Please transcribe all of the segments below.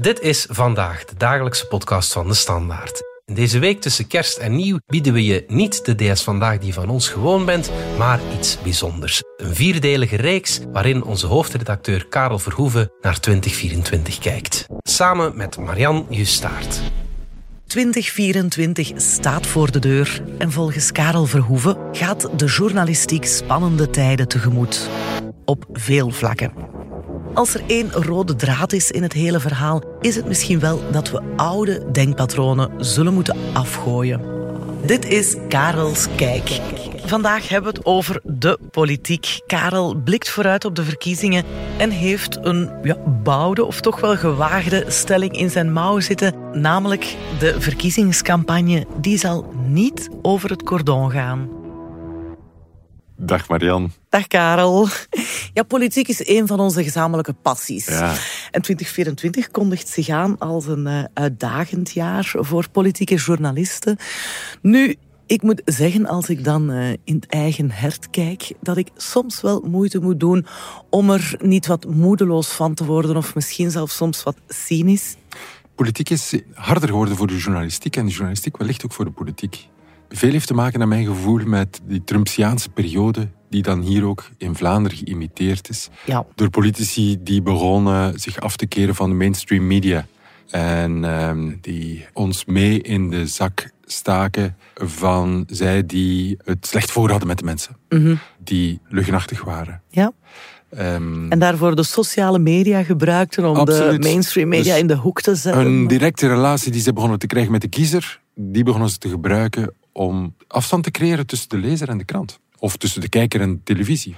Dit is vandaag de dagelijkse podcast van de Standaard. In deze week tussen kerst en nieuw bieden we je niet de DS Vandaag die van ons gewoon bent, maar iets bijzonders. Een vierdelige reeks waarin onze hoofdredacteur Karel Verhoeven naar 2024 kijkt. Samen met Marian Justaert. 2024 staat voor de deur en volgens Karel Verhoeven gaat de journalistiek spannende tijden tegemoet. Op veel vlakken. Als er één rode draad is in het hele verhaal, is het misschien wel dat we oude denkpatronen zullen moeten afgooien. Dit is Karels Kijk. Vandaag hebben we het over de politiek. Karel blikt vooruit op de verkiezingen en heeft een ja, bouwde of toch wel gewaagde stelling in zijn mouw zitten. Namelijk de verkiezingscampagne, die zal niet over het cordon gaan. Dag Marian. Dag Karel. Ja, politiek is een van onze gezamenlijke passies. Ja. En 2024 kondigt zich aan als een uh, uitdagend jaar voor politieke journalisten. Nu, ik moet zeggen, als ik dan uh, in het eigen hert kijk, dat ik soms wel moeite moet doen om er niet wat moedeloos van te worden, of misschien zelfs soms wat cynisch. Politiek is harder geworden voor de journalistiek en de journalistiek wellicht ook voor de politiek. Veel heeft te maken, naar mijn gevoel, met die Trumpsiaanse periode die dan hier ook in Vlaanderen geïmiteerd is. Ja. Door politici die begonnen zich af te keren van de mainstream media. En um, die ons mee in de zak staken van zij die het slecht voor hadden met de mensen. Mm -hmm. Die luchtachtig waren. Ja. Um, en daarvoor de sociale media gebruikten om absoluut. de mainstream media dus in de hoek te zetten. Een directe relatie die ze begonnen te krijgen met de kiezer, die begonnen ze te gebruiken om afstand te creëren tussen de lezer en de krant. Of tussen de kijker en de televisie.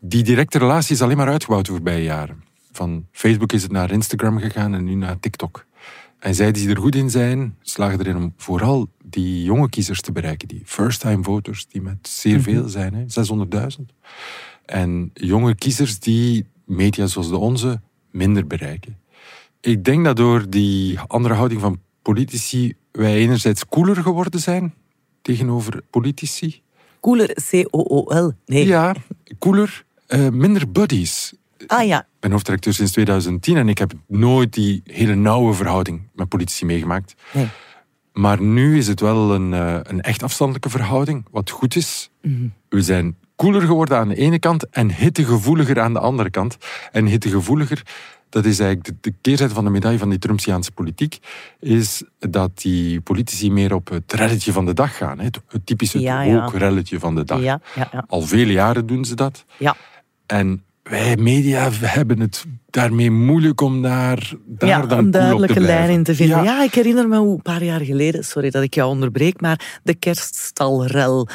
Die directe relatie is alleen maar uitgebouwd de voorbije jaren. Van Facebook is het naar Instagram gegaan en nu naar TikTok. En zij die er goed in zijn, slagen erin om vooral die jonge kiezers te bereiken. Die first-time voters, die met zeer veel zijn, 600.000. En jonge kiezers die media zoals de onze minder bereiken. Ik denk dat door die andere houding van politici wij enerzijds cooler geworden zijn tegenover politici. Cooler, C-O-O-L. Nee. Ja, cooler, uh, minder buddies. Ah ja. Ik ben hoofddirecteur sinds 2010 en ik heb nooit die hele nauwe verhouding met politici meegemaakt. Nee. Maar nu is het wel een, uh, een echt afstandelijke verhouding, wat goed is. Mm -hmm. We zijn koeler geworden aan de ene kant en hittegevoeliger aan de andere kant. En hittegevoeliger, dat is eigenlijk de, de keerzijde van de medaille van die Trumpsiaanse politiek, is dat die politici meer op het relletje van de dag gaan. Het, het typische ja, ja. relletje van de dag. Ja. Al vele jaren doen ze dat. Ja. En wij media hebben het daarmee moeilijk om daar, daar ja, dan een duidelijke cool lijn in te vinden. Ja. Ja. ik herinner me hoe een paar jaar geleden, sorry dat ik jou onderbreek, maar de kerststalrel.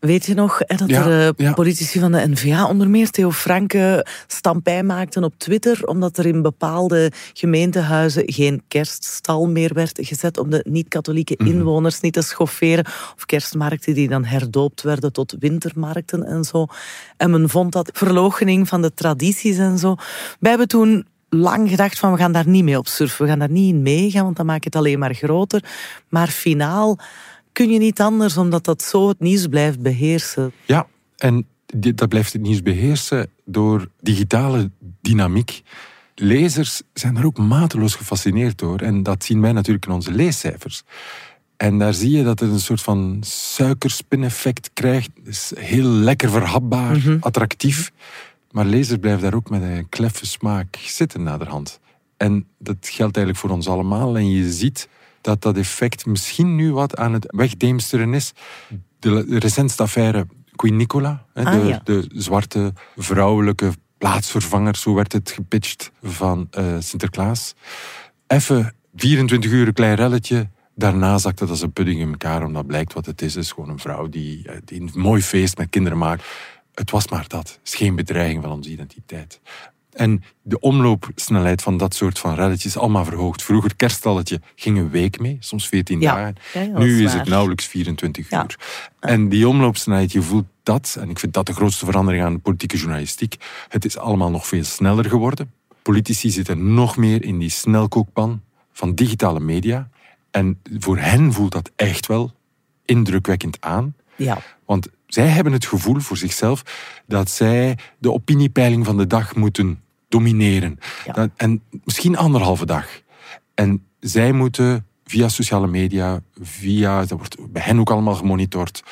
Weet je nog dat Ja, er ja. politici van de NVA, onder meer Theo Franke, stampij maakten op Twitter, omdat er in bepaalde gemeentehuizen geen kerststal meer werd gezet om de niet-katholieke Mhm. inwoners niet te schofferen. Of kerstmarkten die dan herdoopt werden tot wintermarkten en zo. En men vond dat verloochening van de tradities en zo. Wij hebben toen lang gedacht van we gaan daar niet mee op surfen, we gaan daar niet in meegaan, want dan maak je het alleen maar groter. Maar finaal kun je niet anders, omdat dat zo het nieuws blijft beheersen. Ja, en dat blijft het nieuws beheersen door digitale dynamiek. Lezers zijn daar ook mateloos gefascineerd door. En dat zien wij natuurlijk in onze leescijfers. En daar zie je dat het een soort van suikerspineffect krijgt. Het is heel lekker verhapbaar, attractief. Maar lezers blijven daar ook met een kleffe smaak zitten naderhand. En dat geldt eigenlijk voor ons allemaal. En je ziet dat dat effect misschien nu wat aan het wegdeemsteren is. De recentste affaire Queen Nicola, hè, Ah, de, ja. de zwarte vrouwelijke plaatsvervanger, zo werd het gepitcht, van eh, Sinterklaas. Even 24 uur een klein relletje. Daarna zakt het als een pudding in elkaar, omdat blijkt wat het is. Het is gewoon een vrouw die, eh, die een mooi feest met kinderen maakt. Het was maar dat. Het is geen bedreiging van onze identiteit. En de omloopsnelheid van dat soort van relletjes is allemaal verhoogd. Vroeger kerststalletje ging een week mee, soms 14 Ja. dagen. Ja, nu is is waar. het nauwelijks 24 Ja. uur. En die omloopsnelheid, je voelt dat, en ik vind dat de grootste verandering aan de politieke journalistiek. Het is allemaal nog veel sneller geworden. Politici zitten nog meer in die snelkookpan van digitale media. En voor hen voelt dat echt wel indrukwekkend aan. Ja. Want zij hebben het gevoel voor zichzelf dat zij de opiniepeiling van de dag moeten domineren. Ja. Dat- en misschien anderhalve dag. En zij moeten via sociale media, via, dat wordt bij hen ook allemaal gemonitord,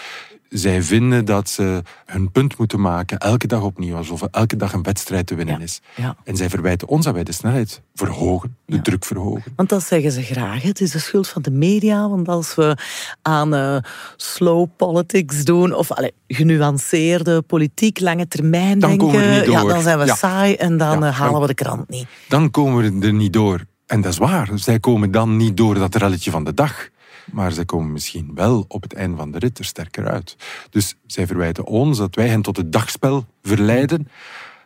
zij vinden dat ze hun punt moeten maken elke dag opnieuw, alsof elke dag een wedstrijd te winnen is. Ja. En zij verwijten ons dat wij de snelheid verhogen, de Ja. druk verhogen. Want dat zeggen ze graag. Het is de schuld van de media. Want als we aan eh, slow politics doen, of allee, genuanceerde politiek, lange termijn Dan denken, komen we niet Ja, dan zijn we saai en dan eh, halen we de krant niet. Dan komen we er niet door. En dat is waar. Zij komen dan niet door dat relletje van de dag. Maar zij komen misschien wel op het einde van de rit er sterker uit. Dus zij verwijten ons dat wij hen tot het dagspel verleiden.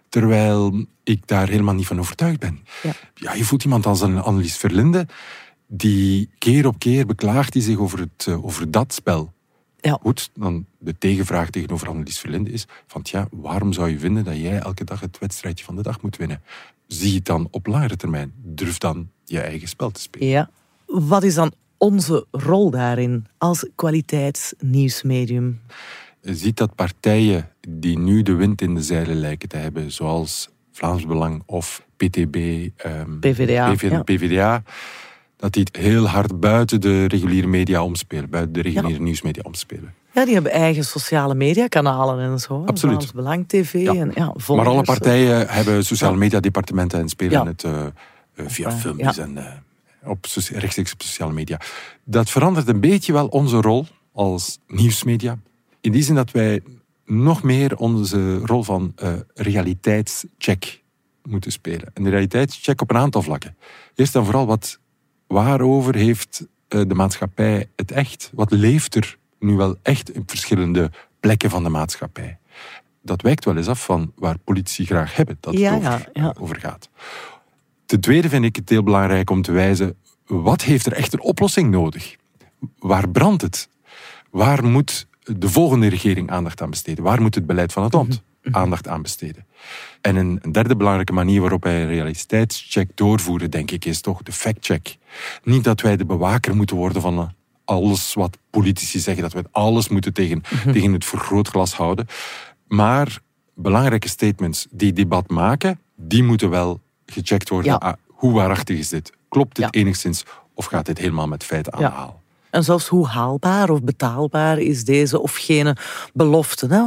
Terwijl ik daar helemaal niet van overtuigd ben. Ja. Ja, je voelt iemand als een Annelies Verlinde. Die keer op keer beklaagt die zich over, het, eh, over dat spel. Ja. Goed, dan de tegenvraag tegenover Annelies Verlinde is van tja, waarom zou je vinden dat jij elke dag het wedstrijdje van de dag moet winnen? Zie het dan op langere termijn. Durf dan je eigen spel te spelen. Ja. Wat is dan onze rol daarin als kwaliteitsnieuwsmedium? Ziet dat partijen die nu de wind in de zeilen lijken te hebben, zoals Vlaams Belang of PTB, ehm, PvdA, PV ja. PvdA, dat die het heel hard buiten de reguliere media omspelen, buiten de reguliere nieuwsmedia omspelen. Ja, die hebben eigen sociale mediakanalen en zo. Absoluut. Vlaams Belang TV Ja. en ja, Maar volgers. alle partijen hebben sociale media departementen en spelen het eh, eh, via Ja. filmpjes en eh, op, rechtstreeks op sociale media. Dat verandert een beetje wel onze rol als nieuwsmedia. In die zin dat wij nog meer onze rol van eh, realiteitscheck moeten spelen. En de realiteitscheck op een aantal vlakken. Eerst en vooral, wat, waarover heeft eh, de maatschappij het echt? Wat leeft er nu wel echt op verschillende plekken van de maatschappij? Dat wijkt wel eens af van waar politici graag hebben dat Ja, het over, ja, ja. over gaat. Ten tweede vind ik het heel belangrijk om te wijzen, wat heeft er echt een oplossing nodig? Waar brandt het? Waar moet de volgende regering aandacht aan besteden? Waar moet het beleid van het land aandacht aan besteden? En een, derde belangrijke manier waarop wij een realiteitscheck doorvoeren, denk ik, is toch de factcheck. Niet dat wij de bewaker moeten worden van eh, alles wat politici zeggen, dat we alles moeten tegen, tegen het vergrootglas houden. Maar belangrijke statements die debat maken, die moeten wel gecheckt worden. Ja. Ah, hoe waarachtig is dit? Klopt dit Ja. enigszins? Of gaat dit helemaal met feiten aan de haal? En zelfs hoe haalbaar of betaalbaar is deze of gene belofte? Hè?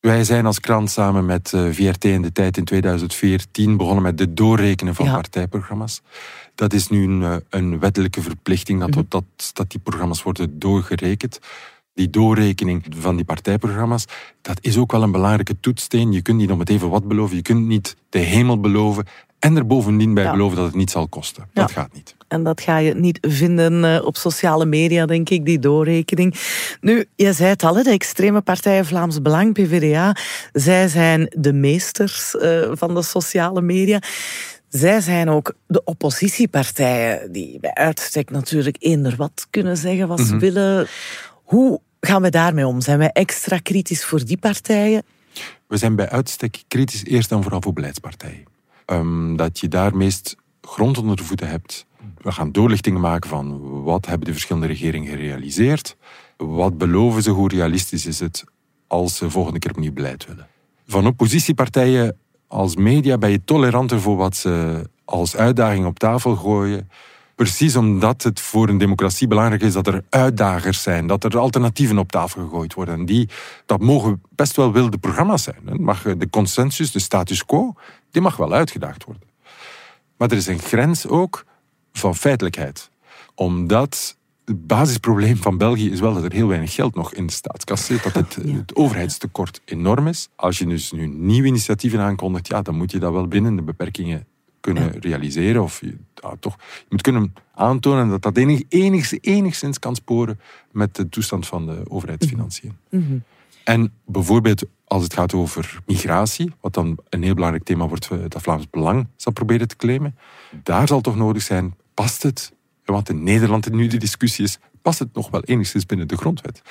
Wij zijn als krant samen met eh, VRT in de tijd in 2014 begonnen met het doorrekenen van Ja. partijprogramma's. Dat is nu een, eh, een wettelijke verplichting dat, Mhm. dat, dat die programma's worden doorgerekend. Die doorrekening van die partijprogramma's, dat is ook wel een belangrijke toetssteen. Je kunt niet om het even wat beloven, je kunt niet de hemel beloven en er bovendien bij Ja. beloven dat het niet zal kosten. Dat gaat niet. En dat ga je niet vinden eh, op sociale media, denk ik, die doorrekening. Nu, je zei het al, de extreme partijen Vlaams Belang, PvdA, zij zijn de meesters eh, van de sociale media. Zij zijn ook de oppositiepartijen, die bij uitstek natuurlijk eender wat kunnen zeggen wat ze willen. Hoe gaan we daarmee om? Zijn wij extra kritisch voor die partijen? We zijn bij uitstek kritisch eerst en vooral voor beleidspartijen. Ehm, dat je daar meest grond onder de voeten hebt. We gaan doorlichtingen maken van wat hebben de verschillende regeringen gerealiseerd. Wat beloven ze, hoe realistisch is het als ze volgende keer opnieuw beleid willen. Van oppositiepartijen als media ben je toleranter voor wat ze als uitdaging op tafel gooien. Precies omdat het voor een democratie belangrijk is dat er uitdagers zijn, dat er alternatieven op tafel gegooid worden. En die, dat mogen best wel wilde programma's zijn. Mag de consensus, de status quo, die mag wel uitgedaagd worden. Maar er is een grens ook van feitelijkheid. Omdat het basisprobleem van België is wel dat er heel weinig geld nog in de staatskas zit. Dat het, het overheidstekort enorm is. Als je dus nu nieuwe initiatieven aankondigt, ja, dan moet je dat wel binnen de beperkingen kunnen realiseren. Of je, toch, je moet kunnen aantonen dat dat enig, enigszins, enigszins kan sporen met de toestand van de overheidsfinanciën. En bijvoorbeeld als het gaat over migratie, wat dan een heel belangrijk thema wordt eh, dat Vlaams Belang zal proberen te claimen, daar zal toch nodig zijn, past het, want in Nederland nu de discussie is, past het nog wel enigszins binnen de grondwet?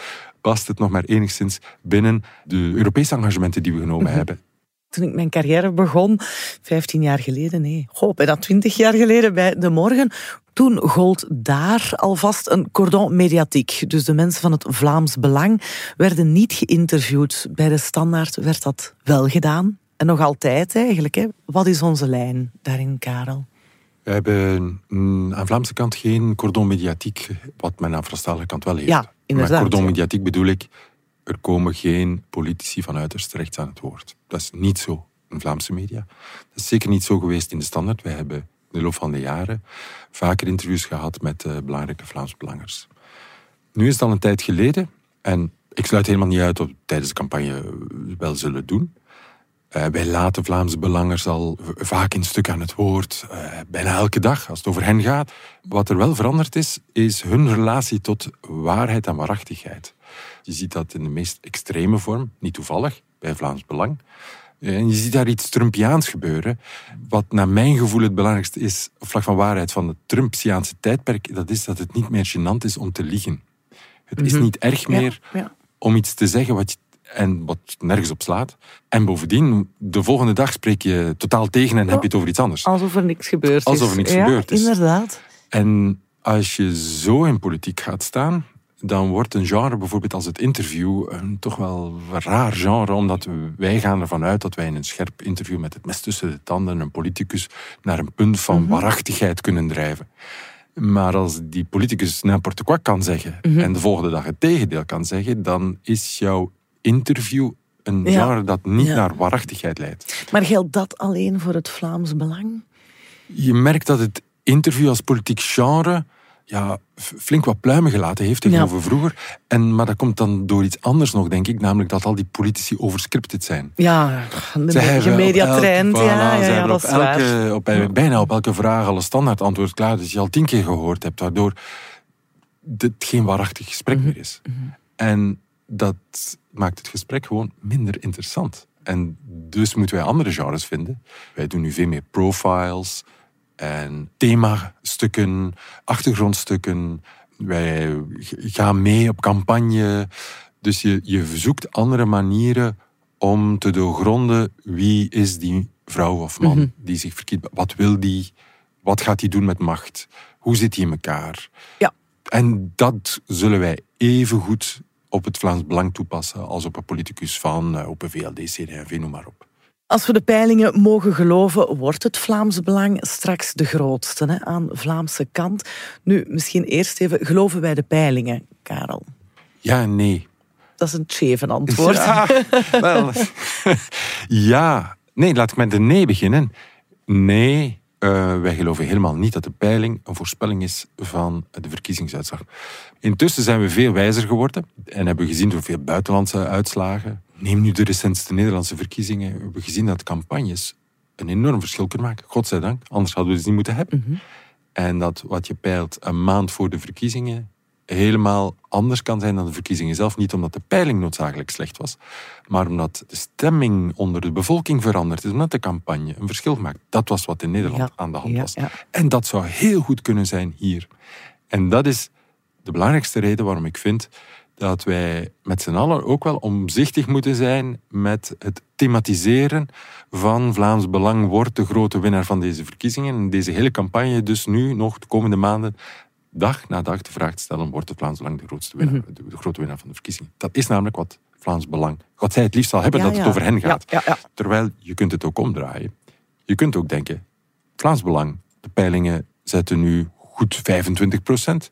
Past het nog maar enigszins binnen de Europese engagementen die we genomen hebben? Toen ik mijn carrière begon, 15 jaar geleden, nee, goh, bijna 20 jaar geleden bij De Morgen, toen gold daar alvast een cordon mediatiek. Dus de mensen van het Vlaams Belang werden niet geïnterviewd. Bij de Standaard werd dat wel gedaan. En nog altijd eigenlijk. Hè. Wat is onze lijn daarin, Karel? We hebben aan Vlaamse kant geen cordon mediatiek, wat men aan Franstalige kant wel heeft. Ja, inderdaad. Met cordon mediatiek bedoel ik, er komen geen politici van uiterst rechts aan het woord. Dat is niet zo in Vlaamse media. Dat is zeker niet zo geweest in de standaard. Wij hebben in de loop van de jaren vaker interviews gehad met eh, belangrijke Vlaamse belangers. Nu is het al een tijd geleden en ik sluit helemaal niet uit dat we tijdens de campagne wel zullen doen. Uh, wij laten Vlaamse belangers al vaak in stuk aan het woord, uh, bijna elke dag als het over hen gaat. Wat er wel veranderd is, is hun relatie tot waarheid en waarachtigheid. Je ziet dat in de meest extreme vorm, niet toevallig, bij Vlaams Belang. En je ziet daar iets Trumpiaans gebeuren. Wat naar mijn gevoel het belangrijkste is, op vlak van waarheid, van het Trumpiaanse tijdperk, dat is dat het niet meer gênant is om te liegen. Het mm -hmm. is niet erg meer ja, ja. om iets te zeggen wat je en wat nergens op slaat. En bovendien, de volgende dag spreek je totaal tegen en oh, heb je het over iets anders. Alsof er niks gebeurd is. Alsof er niks ja, gebeurd is. inderdaad. En als je zo in politiek gaat staan, dan wordt een genre, bijvoorbeeld als het interview, een toch wel raar genre, omdat wij gaan ervan uit dat wij in een scherp interview met het mes tussen de tanden een politicus naar een punt van mm -hmm. waarachtigheid kunnen drijven. Maar als die politicus n'importe quoi kan zeggen mm -hmm. en de volgende dag het tegendeel kan zeggen, dan is jouw interview een Ja. genre dat niet Ja. naar waarachtigheid leidt. Maar geldt dat alleen voor het Vlaams Belang? Je merkt dat het interview als politiek genre ja, flink wat pluimen gelaten heeft tegenover vroeger. En, maar dat komt dan door iets anders nog, denk ik. Namelijk dat al die politici overscripted zijn. Ja, de Zij elk- ja, voilà, ja, dat op elke, op, bij- bijna op elke vraag al een standaard antwoord klaar dat je al tien keer gehoord hebt, waardoor dit geen waarachtig gesprek Mhm. meer is. En dat maakt het gesprek gewoon minder interessant. En dus moeten wij andere genres vinden. Wij doen nu veel meer profiles en themastukken, achtergrondstukken. Wij gaan mee op campagne. Dus je, je zoekt andere manieren om te doorgronden wie is die vrouw of man Mhm. die zich verkiest. Wat wil die? Wat gaat hij doen met macht? Hoe zit hij in elkaar? Ja. En dat zullen wij even goed op het Vlaams Belang toepassen als op een politicus van, eh, op een VLD, CD&V, noem maar op. Als we de peilingen mogen geloven, wordt het Vlaams Belang straks de grootste hè, aan Vlaamse kant. Nu, misschien eerst even, geloven wij de peilingen, Karel? Ja en nee. Dat is een tjeven antwoord. Ja, wel. ja, nee, laat ik met de nee beginnen. Nee, eh, wij geloven helemaal niet dat de peiling een voorspelling is van de verkiezingsuitslag. Intussen zijn we veel wijzer geworden en hebben we gezien door veel buitenlandse uitslagen. Neem nu de recentste Nederlandse verkiezingen. We hebben gezien dat campagnes een enorm verschil kunnen maken. Godzijdank, anders hadden we het niet moeten hebben. Mhm. En dat wat je peilt een maand voor de verkiezingen helemaal anders kan zijn dan de verkiezingen zelf. Niet omdat de peiling noodzakelijk slecht was, maar omdat de stemming onder de bevolking veranderd is, omdat de campagne een verschil maakt. Dat was wat in Nederland Ja, aan de hand ja, was. ja. En dat zou heel goed kunnen zijn hier. En dat is de belangrijkste reden waarom ik vind dat wij met z'n allen ook wel omzichtig moeten zijn met het thematiseren van Vlaams Belang wordt de grote winnaar van deze verkiezingen. En deze hele campagne dus nu nog de komende maanden dag na dag de vraag te stellen, wordt het Vlaams Belang de, grootste winnaar, Mhm. de, de grote winnaar van de verkiezingen? Dat is namelijk wat Vlaams Belang, wat zij het liefst zal hebben, Ja, dat het over hen gaat. ja. Terwijl je kunt het ook omdraaien. Je kunt ook denken, Vlaams Belang, de peilingen zetten nu goed 25 procent.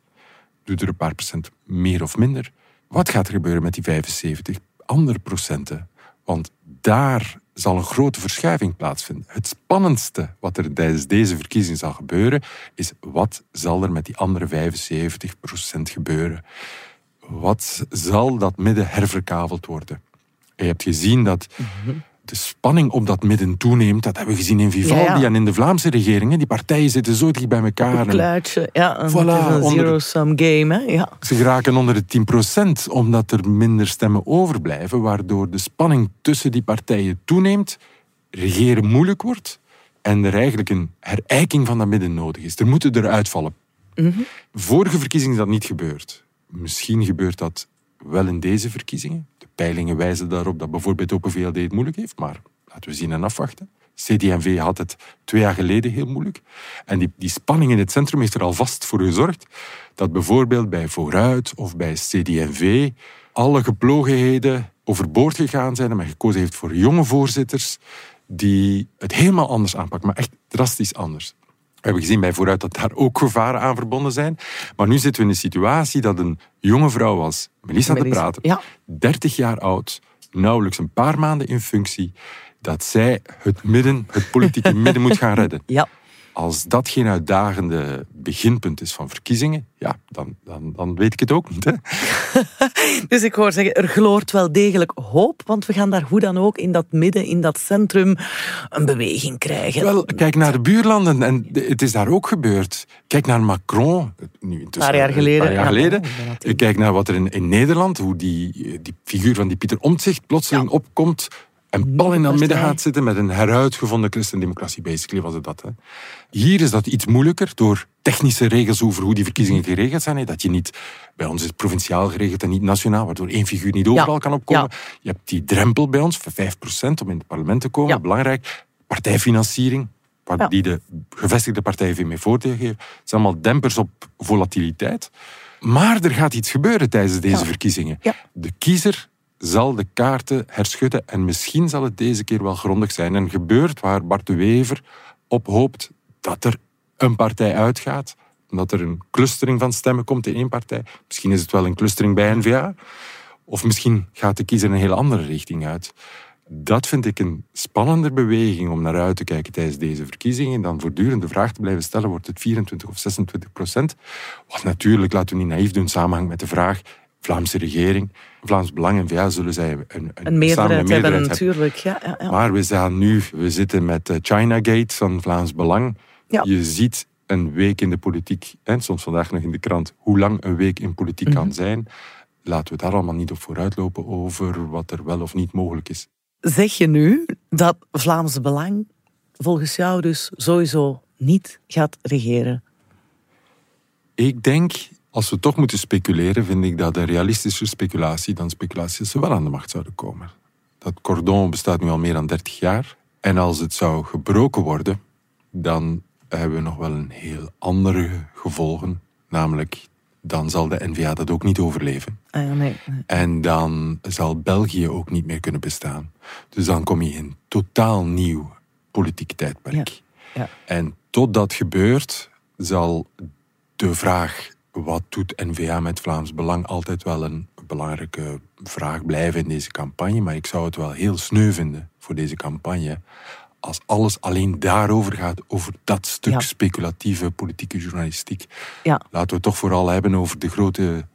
Doe er een paar procent meer of minder. Wat gaat er gebeuren met die 75 andere procenten? Want daar zal een grote verschuiving plaatsvinden. Het spannendste wat er tijdens deze verkiezing zal gebeuren, is wat zal er met die andere 75 procent gebeuren? Wat zal dat midden herverkaveld worden? Je hebt gezien dat de spanning op dat midden toeneemt. Dat hebben we gezien in Vivaldi Ja, ja. en in de Vlaamse regeringen. Die partijen zitten zo dicht bij elkaar. Kluitje, ja. Een, Voilà, zero-sum game, hè. Ja. ze geraken onder de 10%, omdat er minder stemmen overblijven, waardoor de spanning tussen die partijen toeneemt, regeren moeilijk wordt en er eigenlijk een herijking van dat midden nodig is. Er moeten eruit vallen. Vorige verkiezingen is dat niet gebeurd. Misschien gebeurt dat wel in deze verkiezingen. Peilingen wijzen daarop dat bijvoorbeeld Open VLD het moeilijk heeft, maar laten we zien en afwachten. CD&V had het twee jaar geleden heel moeilijk. En die, die spanning in het centrum heeft er alvast voor gezorgd dat bijvoorbeeld bij Vooruit of bij CD&V alle geplogenheden overboord gegaan zijn en men gekozen heeft voor jonge voorzitters die het helemaal anders aanpakken, maar echt drastisch anders. We hebben gezien bij vooruit dat daar ook gevaren aan verbonden zijn. Maar nu zitten we in een situatie dat een jonge vrouw als Melissa, de Prater, ja. 30 jaar oud, nauwelijks een paar maanden in functie, dat zij het midden, het politieke midden moet gaan redden. Ja. Als dat geen uitdagende beginpunt is van verkiezingen, ja, dan, dan, dan weet ik het ook niet. Hè? Dus ik hoor zeggen, er gloort wel degelijk hoop, want we gaan daar hoe dan ook in dat midden, in dat centrum, een beweging krijgen. Wel, kijk naar de buurlanden en het is daar ook gebeurd. Kijk naar Macron, nu een paar jaar geleden. Een paar jaar geleden. Ja, kijk naar wat er in, in Nederland, hoe die, die figuur van die Pieter Omtzigt plotseling opkomt en pal in dat midden gaat zitten met een heruitgevonden christendemocratie. Basically was het dat. Hè. Hier is dat iets moeilijker door technische regels over hoe die verkiezingen geregeld zijn. Dat je niet, bij ons is het provinciaal geregeld en niet nationaal, waardoor één figuur niet overal kan opkomen. Je hebt die drempel bij ons van 5% om in het parlement te komen. Belangrijk. Partijfinanciering, waar die de gevestigde partijen veel meer voordeel geven. Het zijn allemaal dempers op volatiliteit. Maar er gaat iets gebeuren tijdens deze verkiezingen. De kiezer zal de kaarten herschudden en misschien zal het deze keer wel grondig zijn. En gebeurt waar Bart de Wever op hoopt dat er een partij uitgaat, dat er een clustering van stemmen komt in één partij. Misschien is het wel een clustering bij N-VA, of misschien gaat de kiezer een hele andere richting uit. Dat vind ik een spannender beweging om naar uit te kijken tijdens deze verkiezingen. Dan voortdurend de vraag te blijven stellen: wordt het 24 of 26 procent? Wat natuurlijk, laten we niet naïef doen, samenhangt met de vraag: Vlaamse regering, Vlaams Belang en VA zullen zij een, een, een meerderheid, meerderheid hebben. Natuurlijk, ja, ja, ja, Maar we zijn nu, we zitten met China Gate van Vlaams Belang. Je ziet een week in de politiek, en soms vandaag nog in de krant, hoe lang een week in politiek kan mhm. zijn. Laten we daar allemaal niet op vooruitlopen over wat er wel of niet mogelijk is. Zeg je nu dat Vlaams Belang volgens jou dus sowieso niet gaat regeren? Ik denk als we toch moeten speculeren, vind ik dat een realistische speculatie dan speculatie dat ze wel aan de macht zouden komen. Dat cordon bestaat nu al meer dan 30 jaar. En als het zou gebroken worden, dan hebben we nog wel een heel andere gevolgen. Namelijk, dan zal de NVA dat ook niet overleven. Ah, nee, nee. En dan zal België ook niet meer kunnen bestaan. Dus dan kom je in een totaal nieuw politiek tijdperk. Ja. Ja. En tot dat gebeurt, zal de vraag wat doet NVA met Vlaams Belang altijd wel een belangrijke vraag blijven in deze campagne. Maar ik zou het wel heel sneu vinden voor deze campagne. Als alles alleen daarover gaat, over dat stuk speculatieve politieke journalistiek. Ja. Laten we het toch vooral hebben over de grote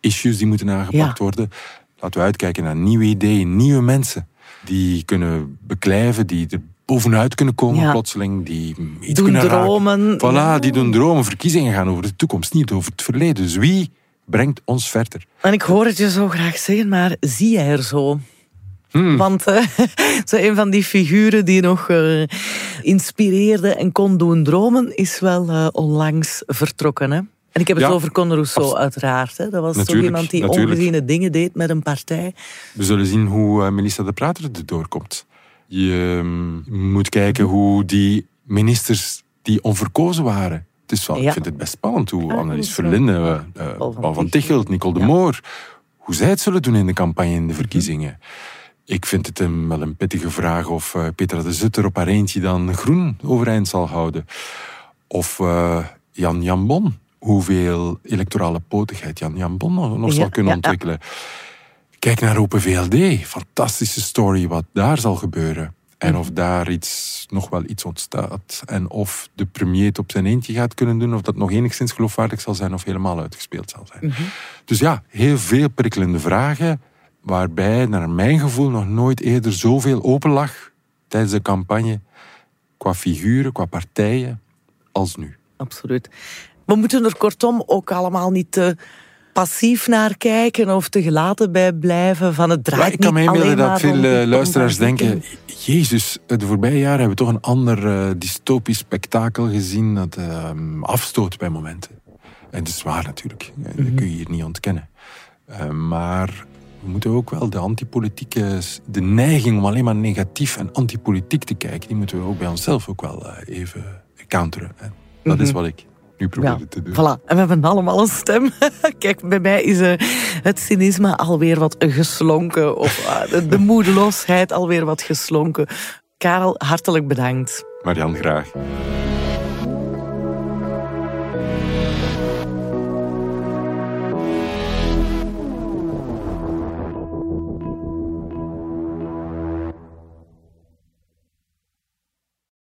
issues die moeten aangepakt worden. Laten we uitkijken naar nieuwe ideeën, nieuwe mensen die kunnen beklijven, die er bovenuit kunnen komen plotseling. Die iets doen kunnen dromen. Voilà, die doen dromen. Verkiezingen gaan over de toekomst, niet over het verleden. Dus wie brengt ons verder? En ik hoor het je zo graag zeggen, maar zie jij er zo? Hmm. Want uh, zo een van die figuren die nog uh, inspireerde en kon doen dromen, is wel uh, onlangs vertrokken. Hè? En ik heb het over Conor Rousseau, uiteraard. Hè? Dat was toch iemand die ongeziene dingen deed met een partij. We zullen zien hoe Melissa de Prater er doorkomt. Je ehm, moet kijken hoe die ministers die onverkozen waren. Het is wel, Ik vind het best spannend hoe ah, Annelies Verlinde, uh, Paul van, van Tichelt, Nicole de Moor, hoe zij het zullen doen in de campagne in de mhm. verkiezingen. Ik vind het een, wel een pittige vraag of uh, Petra de Zutter op haar eentje dan groen overeind zal houden. Of uh, Jan Jambon, hoeveel electorale potigheid Jan Jambon nog, nog zal kunnen ontwikkelen. Kijk naar Open VLD. Fantastische story wat daar zal gebeuren. En of daar iets, nog wel iets ontstaat. En of de premier het op zijn eentje gaat kunnen doen. Of dat nog enigszins geloofwaardig zal zijn of helemaal uitgespeeld zal zijn. Mhm. Dus ja, heel veel prikkelende vragen. Waarbij, naar mijn gevoel, nog nooit eerder zoveel open lag tijdens de campagne. Qua figuren, qua partijen, als nu. Absoluut. We moeten er kortom ook allemaal niet passief naar kijken of te gelaten bij blijven van het draait Ik kan me inbeelden dat veel eh, luisteraars denken... Jezus, de voorbije jaren hebben we toch een ander uh, dystopisch spektakel gezien dat uh, afstoot bij momenten. En dat is waar natuurlijk. Dat mhm. kun je hier niet ontkennen. Uh, maar we moeten ook wel de antipolitieke... De neiging om alleen maar negatief en antipolitiek te kijken... die moeten we ook bij onszelf ook wel even counteren. Dat is mhm. wat ik nu proberen te doen. Voilà. En we hebben allemaal een stem. Kijk, bij mij is uh, het cynisme alweer wat geslonken. Of uh, de, de moedeloosheid alweer wat geslonken. Karel, hartelijk bedankt. Marian, graag.